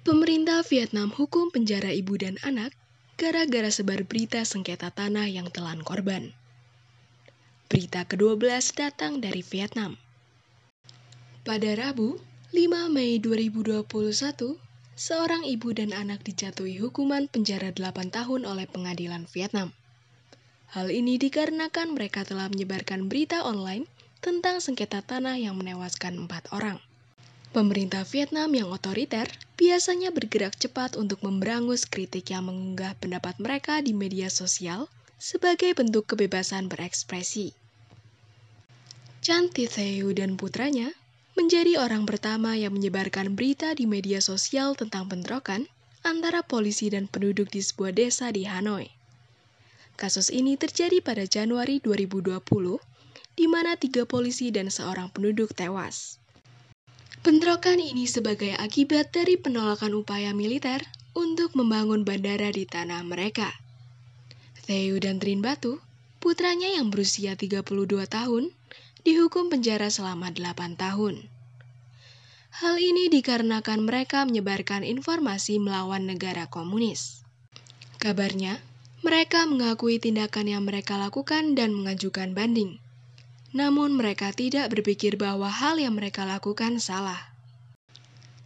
Pemerintah Vietnam hukum penjara ibu dan anak gara-gara sebar berita sengketa tanah yang telan korban. Berita ke-12 datang dari Vietnam. Pada Rabu, 5 Mei 2021, seorang ibu dan anak dijatuhi hukuman penjara 8 tahun oleh pengadilan Vietnam. Hal ini dikarenakan mereka telah menyebarkan berita online tentang sengketa tanah yang menewaskan empat orang. Pemerintah Vietnam yang otoriter biasanya bergerak cepat untuk memberangus kritik yang mengunggah pendapat mereka di media sosial sebagai bentuk kebebasan berekspresi. Chan Titheu dan putranya menjadi orang pertama yang menyebarkan berita di media sosial tentang bentrokan antara polisi dan penduduk di sebuah desa di Hanoi. Kasus ini terjadi pada Januari 2020, di mana tiga polisi dan seorang penduduk tewas. Bentrokan ini sebagai akibat dari penolakan upaya militer untuk membangun bandara di tanah mereka. Theo dan Trin Batu, putranya yang berusia 32 tahun, dihukum penjara selama 8 tahun. Hal ini dikarenakan mereka menyebarkan informasi melawan negara komunis. Kabarnya, mereka mengakui tindakan yang mereka lakukan dan mengajukan banding namun mereka tidak berpikir bahwa hal yang mereka lakukan salah.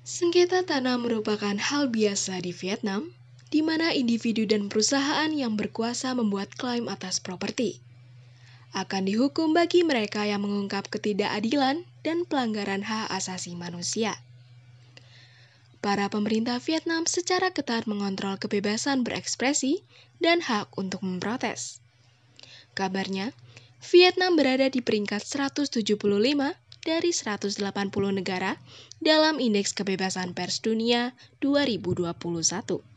Sengketa tanah merupakan hal biasa di Vietnam, di mana individu dan perusahaan yang berkuasa membuat klaim atas properti. Akan dihukum bagi mereka yang mengungkap ketidakadilan dan pelanggaran hak asasi manusia. Para pemerintah Vietnam secara ketat mengontrol kebebasan berekspresi dan hak untuk memprotes. Kabarnya, Vietnam berada di peringkat 175 dari 180 negara dalam Indeks Kebebasan Pers Dunia 2021.